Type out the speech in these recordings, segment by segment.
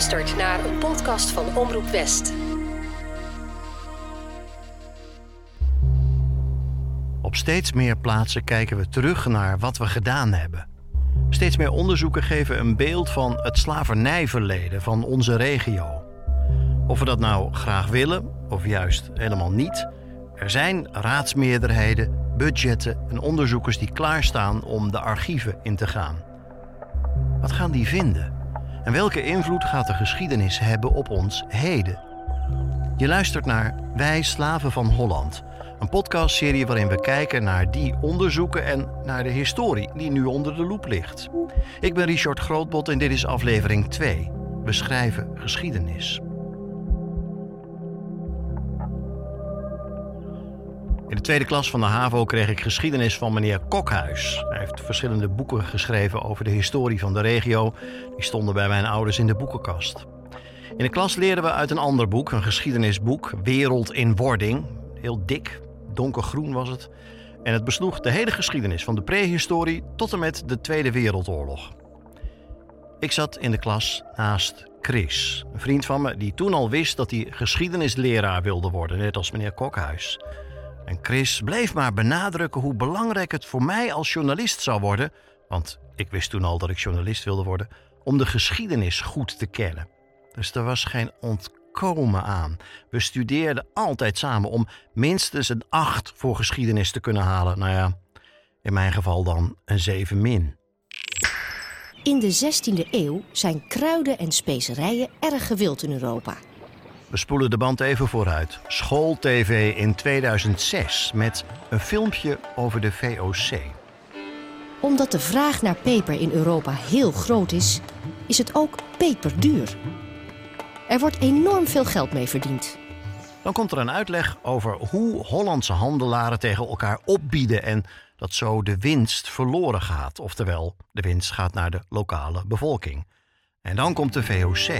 luistert naar een podcast van Omroep West. Op steeds meer plaatsen kijken we terug naar wat we gedaan hebben. Steeds meer onderzoeken geven een beeld van het slavernijverleden van onze regio. Of we dat nou graag willen of juist helemaal niet, er zijn raadsmeerderheden, budgetten en onderzoekers die klaarstaan om de archieven in te gaan. Wat gaan die vinden? En welke invloed gaat de geschiedenis hebben op ons heden? Je luistert naar Wij Slaven van Holland, een podcastserie waarin we kijken naar die onderzoeken en naar de historie die nu onder de loep ligt. Ik ben Richard Grootbot en dit is aflevering 2. We schrijven geschiedenis. In de tweede klas van de HAVO kreeg ik geschiedenis van meneer Kokhuis. Hij heeft verschillende boeken geschreven over de historie van de regio. Die stonden bij mijn ouders in de boekenkast. In de klas leerden we uit een ander boek, een geschiedenisboek, Wereld in Wording. Heel dik, donkergroen was het. En het besloeg de hele geschiedenis van de prehistorie tot en met de Tweede Wereldoorlog. Ik zat in de klas naast Chris, een vriend van me die toen al wist dat hij geschiedenisleraar wilde worden, net als meneer Kokhuis. En Chris bleef maar benadrukken hoe belangrijk het voor mij als journalist zou worden, want ik wist toen al dat ik journalist wilde worden, om de geschiedenis goed te kennen. Dus er was geen ontkomen aan. We studeerden altijd samen om minstens een 8 voor geschiedenis te kunnen halen. Nou ja, in mijn geval dan een 7 min. In de 16e eeuw zijn kruiden en specerijen erg gewild in Europa. We spoelen de band even vooruit. School-TV in 2006 met een filmpje over de VOC. Omdat de vraag naar peper in Europa heel groot is, is het ook peperduur. Er wordt enorm veel geld mee verdiend. Dan komt er een uitleg over hoe Hollandse handelaren tegen elkaar opbieden en dat zo de winst verloren gaat. Oftewel, de winst gaat naar de lokale bevolking. En dan komt de VOC.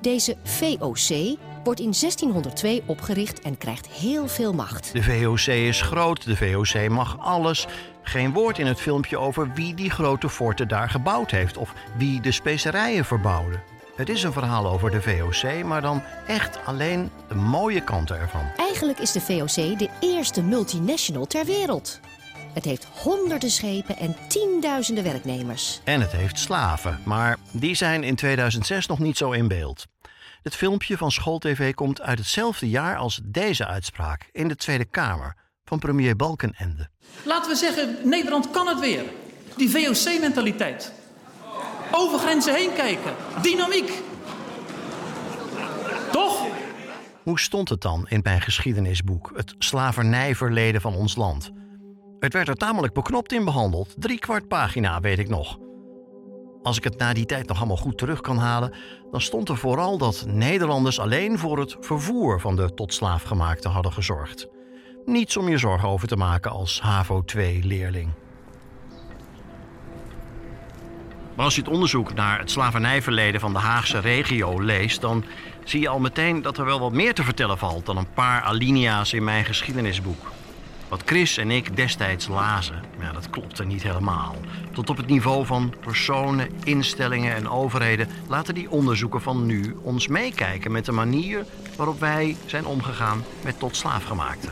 Deze VOC wordt in 1602 opgericht en krijgt heel veel macht. De VOC is groot, de VOC mag alles. Geen woord in het filmpje over wie die grote forten daar gebouwd heeft of wie de specerijen verbouwde. Het is een verhaal over de VOC, maar dan echt alleen de mooie kanten ervan. Eigenlijk is de VOC de eerste multinational ter wereld. Het heeft honderden schepen en tienduizenden werknemers. En het heeft slaven, maar die zijn in 2006 nog niet zo in beeld. Het filmpje van SchoolTV komt uit hetzelfde jaar als deze uitspraak in de Tweede Kamer van premier Balkenende. Laten we zeggen, Nederland kan het weer. Die VOC-mentaliteit. Over grenzen heen kijken. Dynamiek. Toch? Hoe stond het dan in mijn geschiedenisboek, het slavernijverleden van ons land? Het werd er tamelijk beknopt in behandeld, drie kwart pagina weet ik nog. Als ik het na die tijd nog allemaal goed terug kan halen, dan stond er vooral dat Nederlanders alleen voor het vervoer van de tot slaafgemaakte hadden gezorgd. Niets om je zorgen over te maken als HAVO 2-leerling. Maar als je het onderzoek naar het slavernijverleden van de Haagse regio leest, dan zie je al meteen dat er wel wat meer te vertellen valt dan een paar alinea's in mijn geschiedenisboek. Wat Chris en ik destijds lazen, ja, dat klopte niet helemaal. Tot op het niveau van personen, instellingen en overheden laten die onderzoeken van nu ons meekijken met de manier waarop wij zijn omgegaan met tot slaafgemaakte.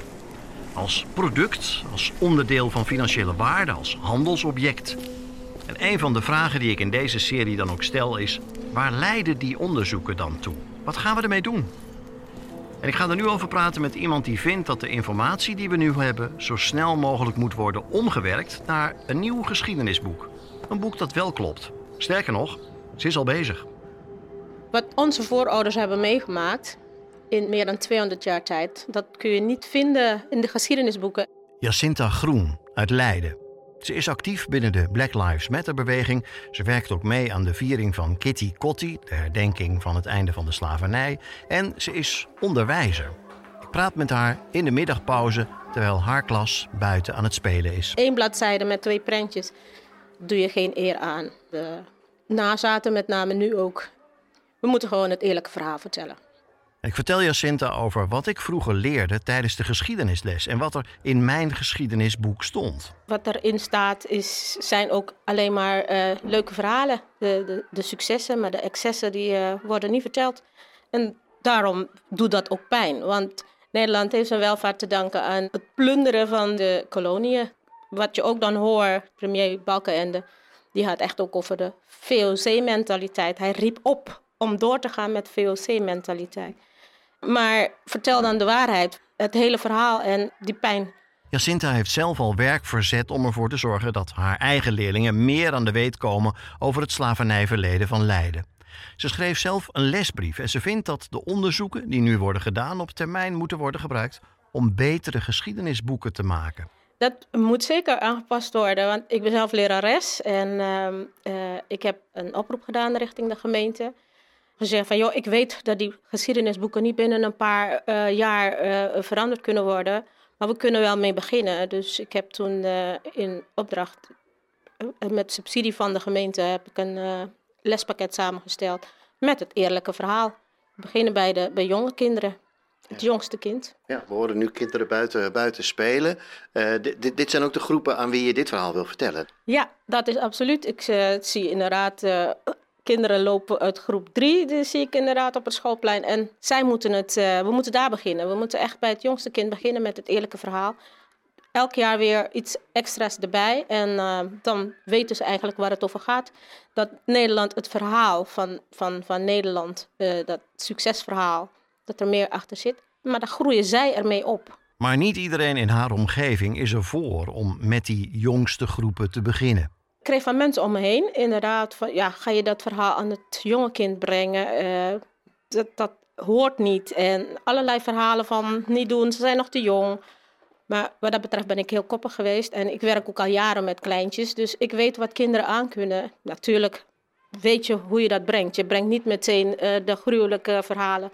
Als product, als onderdeel van financiële waarde, als handelsobject. En een van de vragen die ik in deze serie dan ook stel is: waar leiden die onderzoeken dan toe? Wat gaan we ermee doen? En ik ga er nu over praten met iemand die vindt dat de informatie die we nu hebben zo snel mogelijk moet worden omgewerkt naar een nieuw geschiedenisboek. Een boek dat wel klopt. Sterker nog, ze is al bezig. Wat onze voorouders hebben meegemaakt in meer dan 200 jaar tijd, dat kun je niet vinden in de geschiedenisboeken. Jacinta Groen uit Leiden. Ze is actief binnen de Black Lives Matter-beweging. Ze werkt ook mee aan de viering van Kitty Kotti, de herdenking van het einde van de slavernij. En ze is onderwijzer. Ik praat met haar in de middagpauze terwijl haar klas buiten aan het spelen is. Eén bladzijde met twee prentjes doe je geen eer aan. De nazaten met name nu ook. We moeten gewoon het eerlijke verhaal vertellen. Ik vertel Jacinta over wat ik vroeger leerde tijdens de geschiedenisles en wat er in mijn geschiedenisboek stond. Wat erin staat is, zijn ook alleen maar eh, leuke verhalen. De, de, de, successen, maar de excessen die uh, worden niet verteld. En daarom doet dat ook pijn. Want Nederland heeft zijn welvaart te danken aan het plunderen van de koloniën. Wat je ook dan hoort, premier Balkenende, die had echt ook over de VOC-mentaliteit. Hij riep op om door te gaan met VOC-mentaliteit. Maar vertel dan de waarheid, het hele verhaal en die pijn. Jacinta heeft zelf al werk verzet om ervoor te zorgen dat haar eigen leerlingen meer aan de weet komen over het slavernijverleden van Leiden. Ze schreef zelf een lesbrief en ze vindt dat de onderzoeken die nu worden gedaan op termijn moeten worden gebruikt om betere geschiedenisboeken te maken. Dat moet zeker aangepast worden, want ik ben zelf lerares en uh, uh, ik heb een oproep gedaan richting de gemeente gezegd van, joh, ik weet dat die geschiedenisboeken niet binnen een paar uh, jaar uh, veranderd kunnen worden, maar we kunnen wel mee beginnen. Dus ik heb toen uh, in opdracht met subsidie van de gemeente heb ik een lespakket samengesteld met het eerlijke verhaal. We beginnen bij, de, bij jonge kinderen. Het jongste kind. Ja, we horen nu kinderen buiten, buiten spelen. dit, dit zijn ook de groepen aan wie je dit verhaal wil vertellen. Ja, dat is absoluut. Ik zie inderdaad kinderen lopen uit groep drie, die zie ik inderdaad op het schoolplein. En zij moeten het, uh, we moeten daar beginnen. We moeten echt bij het jongste kind beginnen met het eerlijke verhaal. Elk jaar weer iets extra's erbij. En uh, dan weten ze eigenlijk waar het over gaat. Dat Nederland, het verhaal van, van, van Nederland, uh, dat succesverhaal, dat er meer achter zit. Maar daar groeien zij ermee op. Maar niet iedereen in haar omgeving is er voor om met die jongste groepen te beginnen kreeg van mensen om me heen inderdaad van ja, ga je dat verhaal aan het jonge kind brengen? Uh, dat, dat hoort niet. En allerlei verhalen van niet doen, ze zijn nog te jong. Maar wat dat betreft ben ik heel koppig geweest. En ik werk ook al jaren met kleintjes. Dus ik weet wat kinderen aankunnen. Natuurlijk weet je hoe je dat brengt. Je brengt niet meteen uh, de gruwelijke verhalen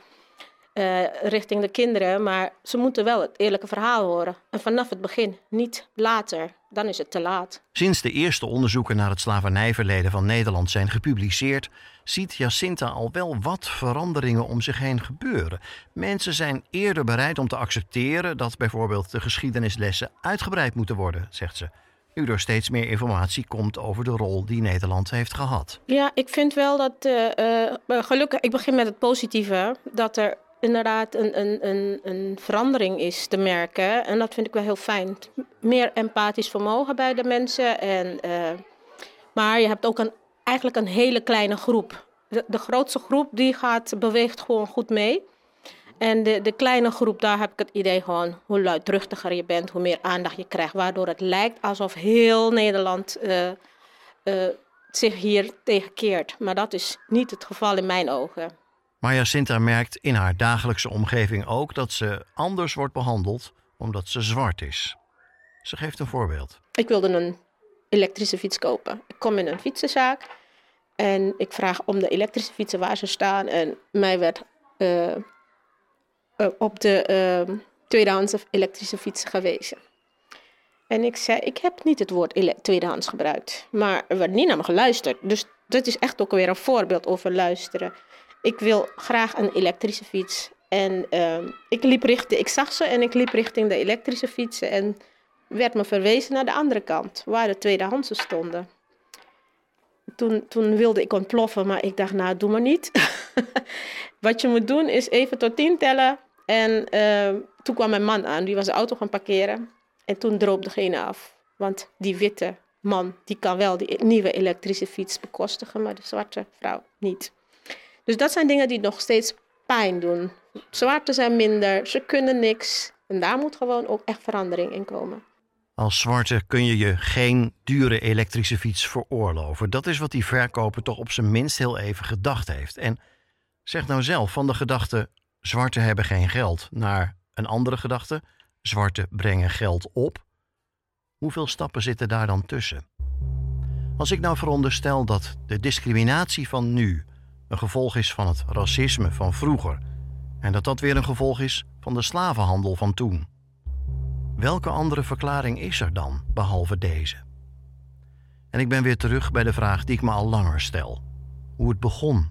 uh, richting de kinderen. Maar ze moeten wel het eerlijke verhaal horen. En vanaf het begin, niet later. Dan is het te laat. Sinds de eerste onderzoeken naar het slavernijverleden van Nederland zijn gepubliceerd, ziet Jacinta al wel wat veranderingen om zich heen gebeuren. Mensen zijn eerder bereid om te accepteren dat bijvoorbeeld de geschiedenislessen uitgebreid moeten worden, zegt ze nu er steeds meer informatie komt over de rol die Nederland heeft gehad. Ja, ik vind wel dat, uh, uh, gelukkig, ik begin met het positieve, dat er inderdaad een, een, een, een verandering is te merken. En dat vind ik wel heel fijn. Meer empathisch vermogen bij de mensen. En, uh, maar je hebt ook een, eigenlijk een hele kleine groep. De, de grootste groep die gaat, beweegt gewoon goed mee. En de, de kleine groep, daar heb ik het idee gewoon hoe luidruchtiger je bent, hoe meer aandacht je krijgt. Waardoor het lijkt alsof heel Nederland uh, uh, zich hier tegenkeert. Maar dat is niet het geval in mijn ogen. Maar Jacinta merkt in haar dagelijkse omgeving ook dat ze anders wordt behandeld omdat ze zwart is. Ze geeft een voorbeeld. Ik wilde een elektrische fiets kopen. Ik kom in een fietsenzaak en ik vraag om de elektrische fietsen waar ze staan. En mij werd uh, uh, op de uh, tweedehands elektrische fietsen gewezen. En ik zei, ik heb niet het woord tweedehands gebruikt. Maar er werd niet naar me geluisterd. Dus dit is echt ook weer een voorbeeld over luisteren ik wil graag een elektrische fiets. En uh, ik, liep richting, ik zag ze en ik liep richting de elektrische fietsen. En werd me verwezen naar de andere kant, waar de tweedehandse stonden. Toen, toen wilde ik ontploffen, maar ik dacht, nou, doe maar niet. Wat je moet doen is even tot tien tellen. En uh, toen kwam mijn man aan, die was de auto gaan parkeren. En toen droop degene af. Want die witte man, die kan wel die nieuwe elektrische fiets bekostigen, maar de zwarte vrouw niet. Dus dat zijn dingen die nog steeds pijn doen. Zwarte zijn minder, ze kunnen niks. En daar moet gewoon ook echt verandering in komen. Als zwarte kun je je geen dure elektrische fiets veroorloven. Dat is wat die verkoper toch op zijn minst heel even gedacht heeft. En zeg nou zelf van de gedachte: zwarte hebben geen geld, naar een andere gedachte: zwarte brengen geld op. Hoeveel stappen zitten daar dan tussen? Als ik nou veronderstel dat de discriminatie van nu een gevolg is van het racisme van vroeger en dat dat weer een gevolg is van de slavenhandel van toen. Welke andere verklaring is er dan, behalve deze? En ik ben weer terug bij de vraag die ik me al langer stel: hoe het begon.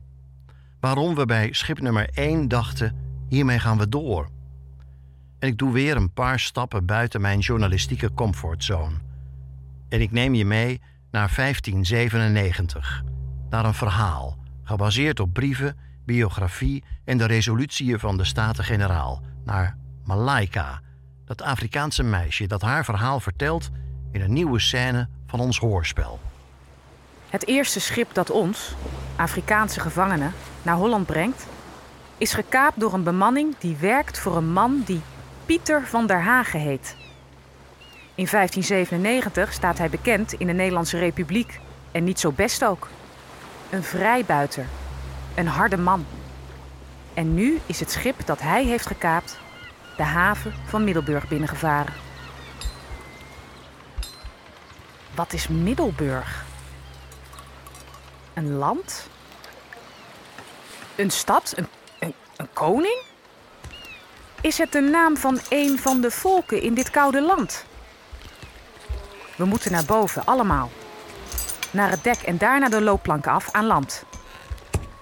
Waarom we bij schip nummer 1 dachten: hiermee gaan we door. En ik doe weer een paar stappen buiten mijn journalistieke comfortzone. En ik neem je mee naar 1597, naar een verhaal gebaseerd op brieven, biografie en de resolutieën van de Staten-Generaal, naar Malaika, dat Afrikaanse meisje dat haar verhaal vertelt in een nieuwe scène van ons hoorspel. Het eerste schip dat ons, Afrikaanse gevangenen, naar Holland brengt, is gekaapt door een bemanning die werkt voor een man die Pieter van der Hagen heet. In 1597 staat hij bekend in de Nederlandse Republiek en niet zo best ook. Een vrijbuiter, een harde man. En nu is het schip dat hij heeft gekaapt de haven van Middelburg binnengevaren. Wat is Middelburg? Een land? Een stad? Een, een, een koning? Is het de naam van een van de volken in dit koude land? We moeten naar boven, allemaal. Naar het dek en daarna de loopplanken af aan land.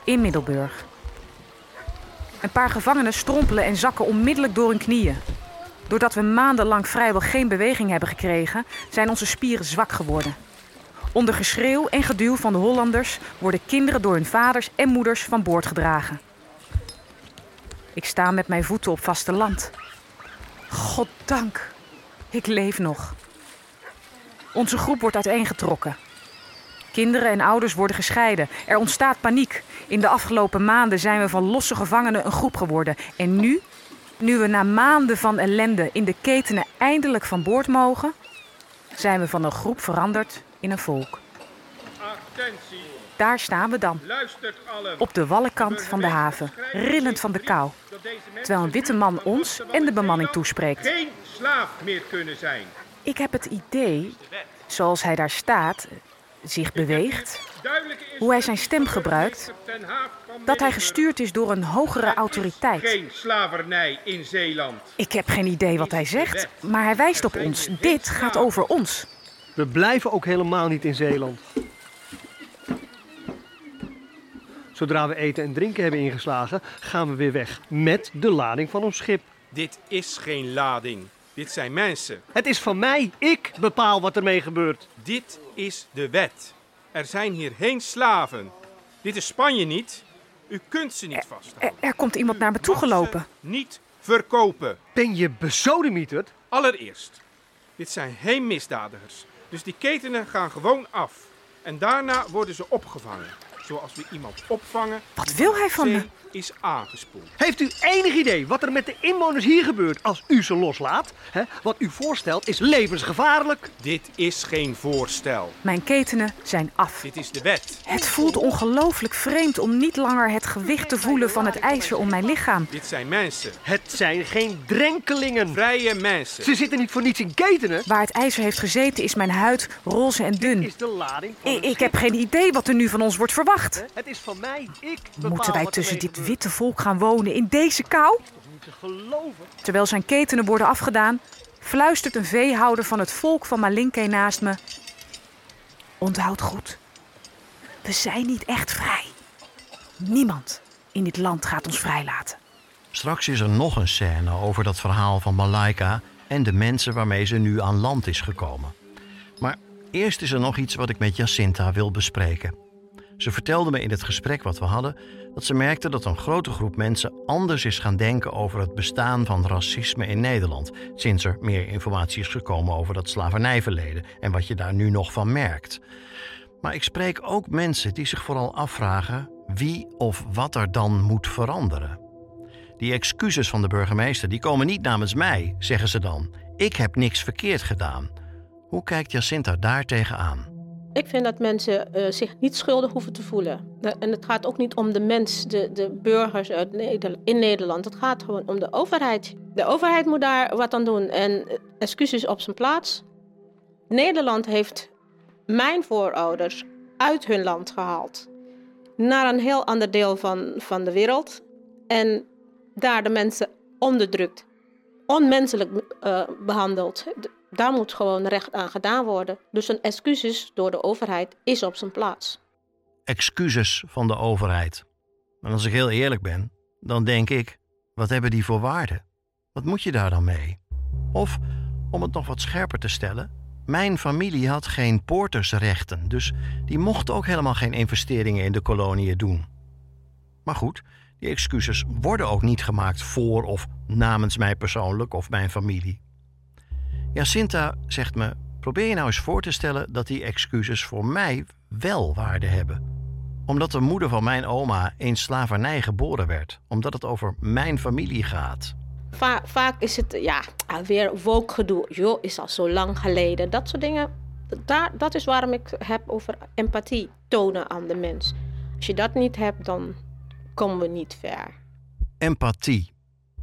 In Middelburg. Een paar gevangenen strompelen en zakken onmiddellijk door hun knieën. Doordat we maandenlang vrijwel geen beweging hebben gekregen, zijn onze spieren zwak geworden. Onder geschreeuw en geduw van de Hollanders worden kinderen door hun vaders en moeders van boord gedragen. Ik sta met mijn voeten op vaste land. Goddank, ik leef nog. Onze groep wordt uiteengetrokken. Kinderen en ouders worden gescheiden. Er ontstaat paniek. In de afgelopen maanden zijn we van losse gevangenen een groep geworden. En nu, nu we na maanden van ellende in de ketenen eindelijk van boord mogen, zijn we van een groep veranderd in een volk. Attentie, Daar staan we dan, luistert allen. op de wallenkant van de haven, rillend van de kou, terwijl een witte man ons en de bemanning toespreekt. geen slaaf meer kunnen zijn. Ik heb het idee, zoals hij daar staat, zich beweegt, hoe hij zijn stem gebruikt, dat hij gestuurd is door een hogere autoriteit. Geen slavernij in Zeeland. Ik heb geen idee wat hij zegt, maar hij wijst op ons. Dit gaat over ons. We blijven ook helemaal niet in Zeeland. Zodra we eten en drinken hebben ingeslagen, gaan we weer weg met de lading van ons schip. Dit is geen lading. Dit zijn mensen. Het is van mij. Ik bepaal wat ermee gebeurt. Dit is de wet. Er zijn hier geen slaven. Dit is Spanje niet. U kunt ze niet vasthouden. er komt iemand naar me toe gelopen. Niet verkopen. Ben je besodemieterd? Allereerst, dit zijn geen misdadigers. Dus die ketenen gaan gewoon af. En daarna worden ze opgevangen. Zoals we iemand opvangen Wat wil hij van zee me? Is aangespoeld. Heeft u enig idee wat er met de inwoners hier gebeurt als u ze loslaat? Hè? Wat u voorstelt is levensgevaarlijk. Dit is geen voorstel. Mijn ketenen zijn af. Dit is de wet. Het voelt ongelooflijk vreemd om niet langer het gewicht te voelen van het ijzer om mijn lichaam. Dit zijn mensen. Het zijn geen drenkelingen. Vrije mensen. Ze zitten niet voor niets in ketenen. Waar het ijzer heeft gezeten is mijn huid roze en dun. Is de lading van I- het Ik schip. heb geen idee wat er nu van ons wordt verwacht. Het is van mij. Ik bepaal Moeten wij tussen dit witte volk gaan wonen in deze kou? Terwijl zijn ketenen worden afgedaan, fluistert een veehouder van het volk van Malinke naast me. Onthoud goed, we zijn niet echt vrij. Niemand in dit land gaat ons vrijlaten. Straks is er nog een scène over dat verhaal van Malaika en de mensen waarmee ze nu aan land is gekomen. Maar eerst is er nog iets wat ik met Jacinta wil bespreken. Ze vertelde me in het gesprek wat we hadden dat ze merkte dat een grote groep mensen anders is gaan denken over het bestaan van racisme in Nederland. Sinds er meer informatie is gekomen over dat slavernijverleden en wat je daar nu nog van merkt. Maar ik spreek ook mensen die zich vooral afvragen wie of wat er dan moet veranderen. Die excuses van de burgemeester die komen niet namens mij, zeggen ze dan. Ik heb niks verkeerd gedaan. Hoe kijkt Jacinta daar tegenaan? Ik vind dat mensen eh, zich niet schuldig hoeven te voelen. De- En het gaat ook niet om de mens, de, de burgers uit Neder- in Nederland. Het gaat gewoon om de overheid. De overheid moet daar wat aan doen. En eh, excuses op zijn plaats. Nederland heeft mijn voorouders uit hun land gehaald. Naar een heel ander deel van, van de wereld. En daar de mensen onderdrukt. Onmenselijk eh, behandeld. Daar moet gewoon recht aan gedaan worden. Dus een excuses door de overheid is op zijn plaats. Excuses van de overheid. En als ik heel eerlijk ben, dan denk ik: wat hebben die voor waarde? Wat moet je daar dan mee? Of, om het nog wat scherper te stellen, mijn familie had geen poortersrechten, dus die mocht ook helemaal geen investeringen in de koloniën doen. Maar goed, die excuses worden ook niet gemaakt voor of namens mij persoonlijk of mijn familie. Jacinta zegt me: probeer je nou eens voor te stellen dat die excuses voor mij wel waarde hebben. Omdat de moeder van mijn oma in slavernij geboren werd, omdat het over mijn familie gaat. Va- vaak is het, ja, weer woke gedoe. Joh, is al zo lang geleden. Dat soort dingen. Daar, dat is waarom ik heb over empathie tonen aan de mens. Als je dat niet hebt, dan komen we niet ver. Empathie.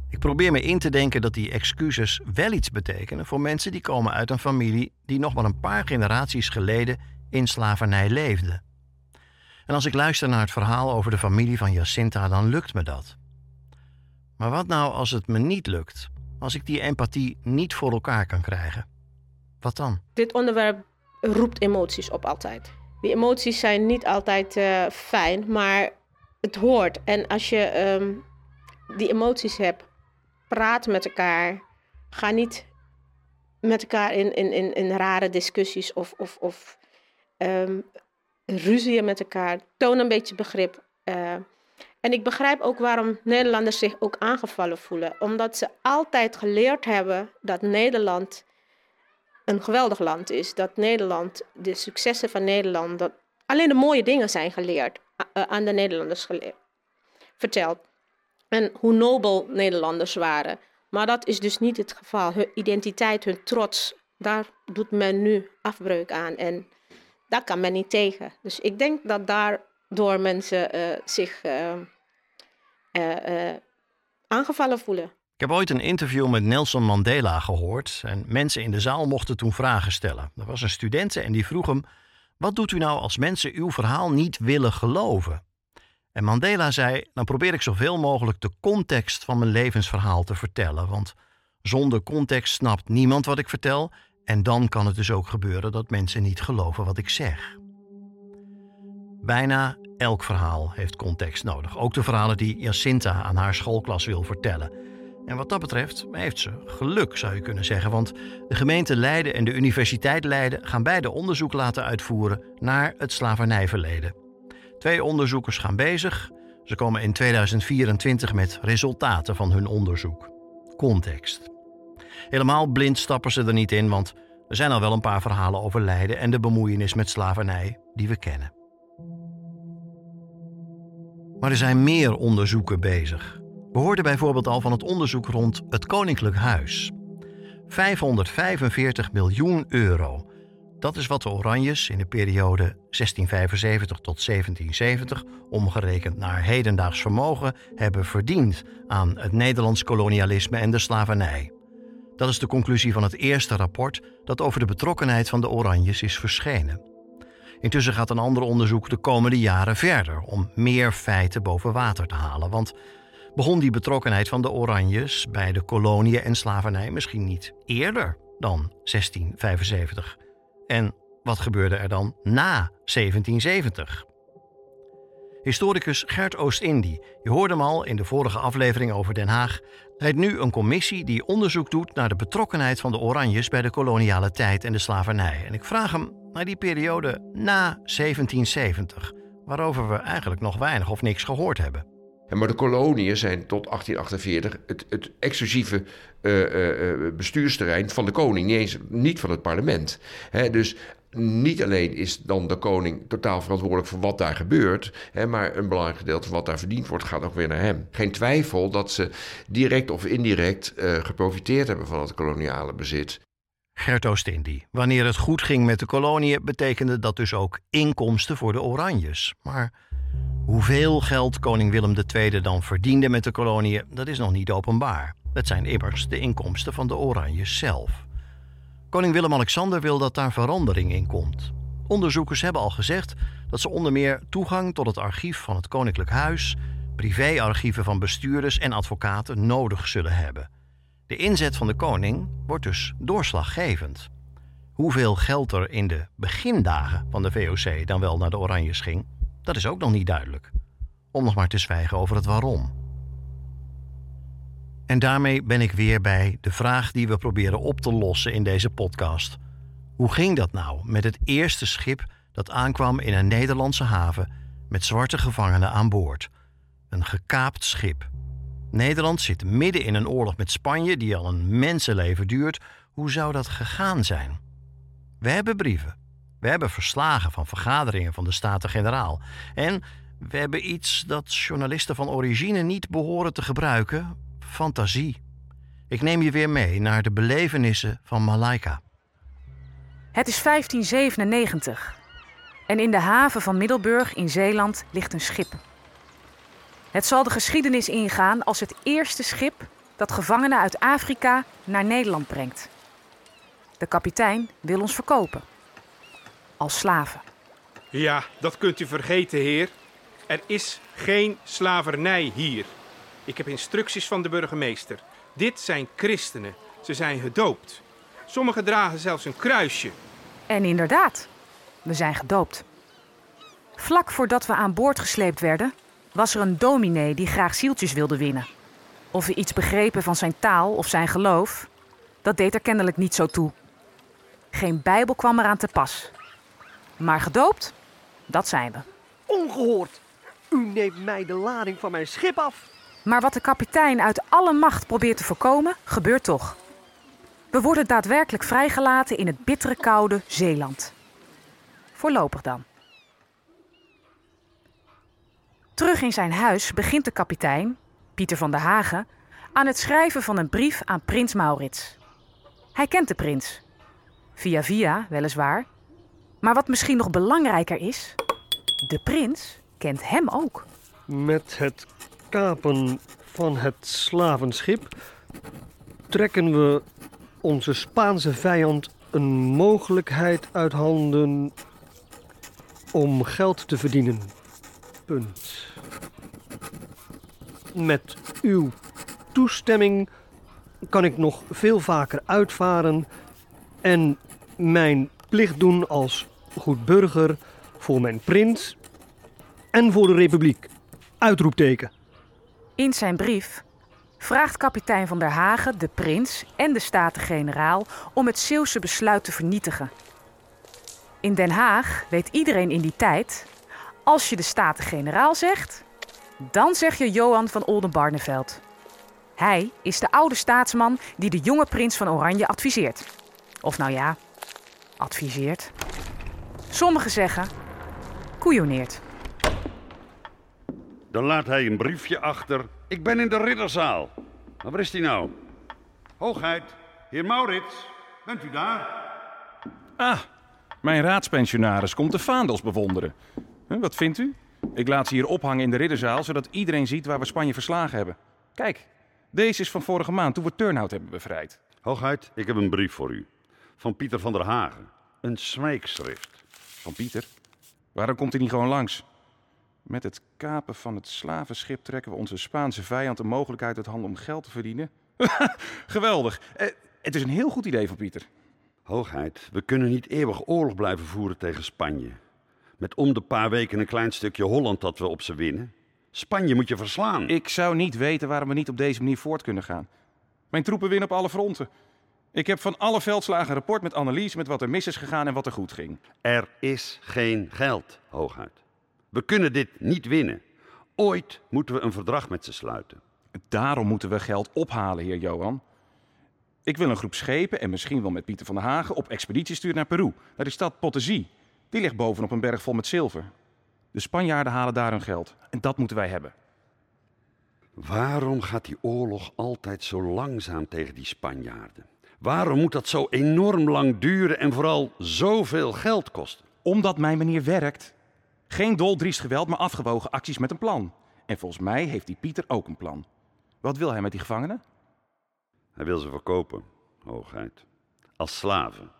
Ik probeer me in te denken dat die excuses wel iets betekenen voor mensen die komen uit een familie die nog maar een paar generaties geleden in slavernij leefde. En als ik luister naar het verhaal over de familie van Jacinta, dan lukt me dat. Maar wat nou als het me niet lukt? Als ik die empathie niet voor elkaar kan krijgen? Wat dan? Dit onderwerp roept emoties op altijd. Die emoties zijn niet altijd eh, fijn, maar het hoort. En als je ehm, die emoties hebt, praat met elkaar. Ga niet met elkaar in, in, in, in rare discussies of, of, of um, ruzieën met elkaar. Toon een beetje begrip. Uh, en ik begrijp ook waarom Nederlanders zich ook aangevallen voelen. Omdat ze altijd geleerd hebben dat Nederland een geweldig land is. Dat Nederland, de successen van Nederland, dat alleen de mooie dingen zijn geleerd, uh, aan de Nederlanders geleerd, verteld. En hoe nobel Nederlanders waren. Maar dat is dus niet het geval. Hun identiteit, hun trots, daar doet men nu afbreuk aan. En daar kan men niet tegen. Dus ik denk dat daardoor mensen uh, zich uh, uh, aangevallen voelen. Ik heb ooit een interview met Nelson Mandela gehoord. En mensen in de zaal mochten toen vragen stellen. Er was een student en die vroeg hem: Wat doet u nou als mensen uw verhaal niet willen geloven? Mandela zei: Dan probeer ik zoveel mogelijk de context van mijn levensverhaal te vertellen. Want zonder context snapt niemand wat ik vertel. En dan kan het dus ook gebeuren dat mensen niet geloven wat ik zeg. Bijna elk verhaal heeft context nodig. Ook de verhalen die Jacinta aan haar schoolklas wil vertellen. En wat dat betreft heeft ze geluk, zou je kunnen zeggen. Want de gemeente Leiden en de Universiteit Leiden gaan beide onderzoek laten uitvoeren naar het slavernijverleden. Twee onderzoekers gaan bezig. Ze komen in 2024 met resultaten van hun onderzoek. Context. Helemaal blind stappen ze er niet in, want er zijn al wel een paar verhalen over lijden en de bemoeienis met slavernij die we kennen. Maar er zijn meer onderzoeken bezig. We hoorden bijvoorbeeld al van het onderzoek rond het Koninklijk Huis. 545 miljoen euro dat is wat de Oranjes in de periode 1675 tot 1770, omgerekend naar hedendaags vermogen, hebben verdiend aan het Nederlands kolonialisme en de slavernij. Dat is de conclusie van het eerste rapport dat over de betrokkenheid van de Oranjes is verschenen. Intussen gaat een ander onderzoek de komende jaren verder om meer feiten boven water te halen. Want begon die betrokkenheid van de Oranjes bij de koloniën en slavernij misschien niet eerder dan 1675? En wat gebeurde er dan na 1770? Historicus Gert Oost-Indie, je hoorde hem al in de vorige aflevering over Den Haag, leidt nu een commissie die onderzoek doet naar de betrokkenheid van de Oranjes bij de koloniale tijd en de slavernij. En ik vraag hem naar die periode na 1770, waarover we eigenlijk nog weinig of niks gehoord hebben. Maar de koloniën zijn tot 1848 het, het exclusieve uh, uh, bestuursterrein van de koning, niet, van het parlement. Dus niet alleen is dan de koning totaal verantwoordelijk voor wat daar gebeurt, maar een belangrijk gedeelte van wat daar verdiend wordt gaat ook weer naar hem. Geen twijfel dat ze direct of indirect geprofiteerd hebben van het koloniale bezit. Gert Oost-Indie. Wanneer het goed ging met de koloniën, betekende dat dus ook inkomsten voor de Oranjes. Maar hoeveel geld koning Willem II dan verdiende met de koloniën, dat is nog niet openbaar. Het zijn immers de inkomsten van de Oranjes zelf. Koning Willem-Alexander wil dat daar verandering in komt. Onderzoekers hebben al gezegd dat ze onder meer toegang tot het archief van het Koninklijk Huis, privéarchieven van bestuurders en advocaten nodig zullen hebben. De inzet van de koning wordt dus doorslaggevend. Hoeveel geld er in de begindagen van de VOC dan wel naar de Oranjes ging, dat is ook nog niet duidelijk. Om nog maar te zwijgen over het waarom. En daarmee ben ik weer bij de vraag die we proberen op te lossen in deze podcast. Hoe ging dat nou met het eerste schip dat aankwam in een Nederlandse haven met zwarte gevangenen aan boord? Een gekaapt schip. Nederland zit midden in een oorlog met Spanje die al een mensenleven duurt. Hoe zou dat gegaan zijn? We hebben brieven. We hebben verslagen van vergaderingen van de Staten-Generaal. En we hebben iets dat journalisten van origine niet behoren te gebruiken: fantasie. Ik neem je weer mee naar de belevenissen van Malaika. Het is 1597 en in de haven van Middelburg in Zeeland ligt een schip. Het zal de geschiedenis ingaan als het eerste schip dat gevangenen uit Afrika naar Nederland brengt. De kapitein wil ons verkopen. Als slaven. Ja, dat kunt u vergeten, heer. Er is geen slavernij hier. Ik heb instructies van de burgemeester. Dit zijn christenen. Ze zijn gedoopt. Sommigen dragen zelfs een kruisje. En inderdaad, we zijn gedoopt. Vlak voordat we aan boord gesleept werden, was er een dominee die graag zieltjes wilde winnen. Of we iets begrepen van zijn taal of zijn geloof, dat deed er kennelijk niet zo toe. Geen Bijbel kwam eraan te pas. Maar gedoopt, dat zijn we. Ongehoord! U neemt mij de lading van mijn schip af. Maar wat de kapitein uit alle macht probeert te voorkomen, gebeurt toch. We worden daadwerkelijk vrijgelaten in het bittere koude Zeeland. Voorlopig dan. Terug in zijn huis begint de kapitein, Pieter van der Hagen, aan het schrijven van een brief aan prins Maurits. Hij kent de prins. Via via, weliswaar. Maar wat misschien nog belangrijker is, de prins kent hem ook. Met het kapen van het slavenschip trekken we onze Spaanse vijand een mogelijkheid uit handen om geld te verdienen. Punt. Met uw toestemming kan ik nog veel vaker uitvaren en mijn plicht doen als goed burger voor mijn prins en voor de republiek. Uitroepteken. In zijn brief vraagt kapitein van der Hagen de prins en de Staten-Generaal om het Zeeuwse besluit te vernietigen. In Den Haag weet iedereen in die tijd: als je de Staten-Generaal zegt, dan zeg je Johan van Oldenbarneveld. Hij is de oude staatsman die de jonge prins van Oranje adviseert. Of nou ja, adviseert. Sommigen zeggen koeioneert. Dan laat hij een briefje achter. Ik ben in de ridderzaal. Maar waar is hij nou? Hoogheid, heer Maurits, bent u daar? Ah, mijn raadspensionaris komt de vaandels bewonderen. Wat vindt u? Ik laat ze hier ophangen in de ridderzaal, zodat iedereen ziet waar we Spanje verslagen hebben. Kijk, deze is van vorige maand, toen we Turnhout hebben bevrijd. Hoogheid, ik heb een brief voor u. Van Pieter van der Hagen. Een smeekschrift. Van Pieter? Waarom komt hij niet gewoon langs? Met het kapen van het slavenschip trekken we onze Spaanse vijand een mogelijkheid uit handen om geld te verdienen. Geweldig. Eh, het is een heel goed idee van Pieter. Hoogheid, we kunnen niet eeuwig oorlog blijven voeren tegen Spanje. Met om de paar weken een klein stukje Holland dat we op ze winnen. Spanje moet je verslaan. Ik zou niet weten waarom we niet op deze manier voort kunnen gaan. Mijn troepen winnen op alle fronten. Ik heb van alle veldslagen een rapport met analyse met wat er mis is gegaan en wat er goed ging. Er is geen geld, Hoogheid. We kunnen dit niet winnen. Ooit moeten we een verdrag met ze sluiten. Daarom moeten we geld ophalen, heer Johan. Ik wil een groep schepen en misschien wel met Pieter van der Hagen op expeditie sturen naar Peru, naar de stad Potosí. Die ligt bovenop een berg vol met zilver. De Spanjaarden halen daar hun geld en dat moeten wij hebben. Waarom gaat die oorlog altijd zo langzaam tegen die Spanjaarden? Waarom moet dat zo enorm lang duren en vooral zoveel geld kosten? Omdat mijn manier werkt. Geen doldriest geweld, maar afgewogen acties met een plan. En volgens mij heeft die Pieter ook een plan. Wat wil hij met die gevangenen? Hij wil ze verkopen, hoogheid. Als slaven.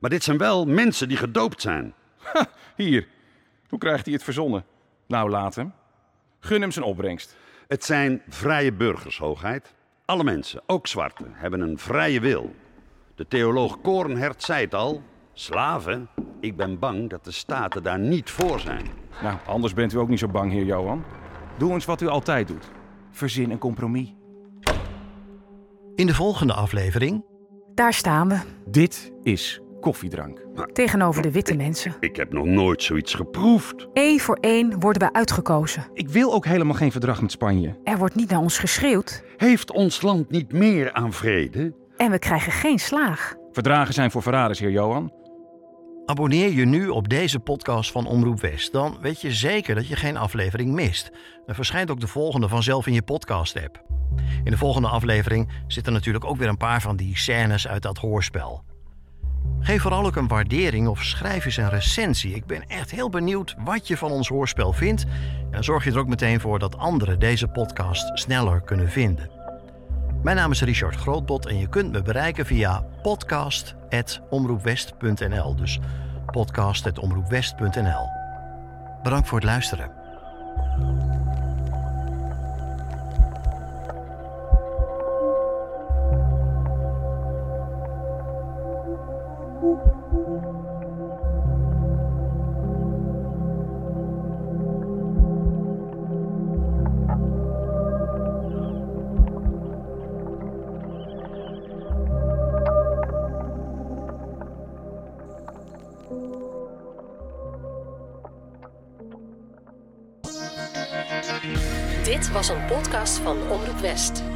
Maar dit zijn wel mensen die gedoopt zijn. Ha, hier. Hoe krijgt hij het verzonnen? Nou, laat hem. Gun hem zijn opbrengst. Het zijn vrije burgers, hoogheid. Alle mensen, ook zwarte, hebben een vrije wil. De theoloog Korenhert zei het al. Slaven, ik ben bang dat de staten daar niet voor zijn. Nou, anders bent u ook niet zo bang, heer Johan. Doe eens wat u altijd doet. Verzin een compromis. In de volgende aflevering. Daar staan we, Dit is koffiedrank. tegenover de witte mensen. Ik heb nog nooit zoiets geproefd. Eén voor één worden wij uitgekozen. Ik wil ook helemaal geen verdrag met Spanje. Er wordt niet naar ons geschreeuwd Heeft ons land niet meer aan vrede? en we krijgen geen slaag. Verdragen zijn voor verraders, heer Johan. Abonneer je nu op deze podcast van Omroep West. Dan weet je zeker dat je geen aflevering mist. Er verschijnt ook de volgende vanzelf in je podcast-app. In de volgende aflevering zitten natuurlijk ook weer een paar van die scènes uit dat hoorspel. Geef vooral ook een waardering of schrijf eens een recensie. Ik ben echt heel benieuwd wat je van ons hoorspel vindt. En zorg je er ook meteen voor dat anderen deze podcast sneller kunnen vinden. Mijn naam is Richard Grootbot en je kunt me bereiken via podcast.omroepwest.nl. Dus podcast.omroepwest.nl. Bedankt voor het luisteren. Van Omroep West.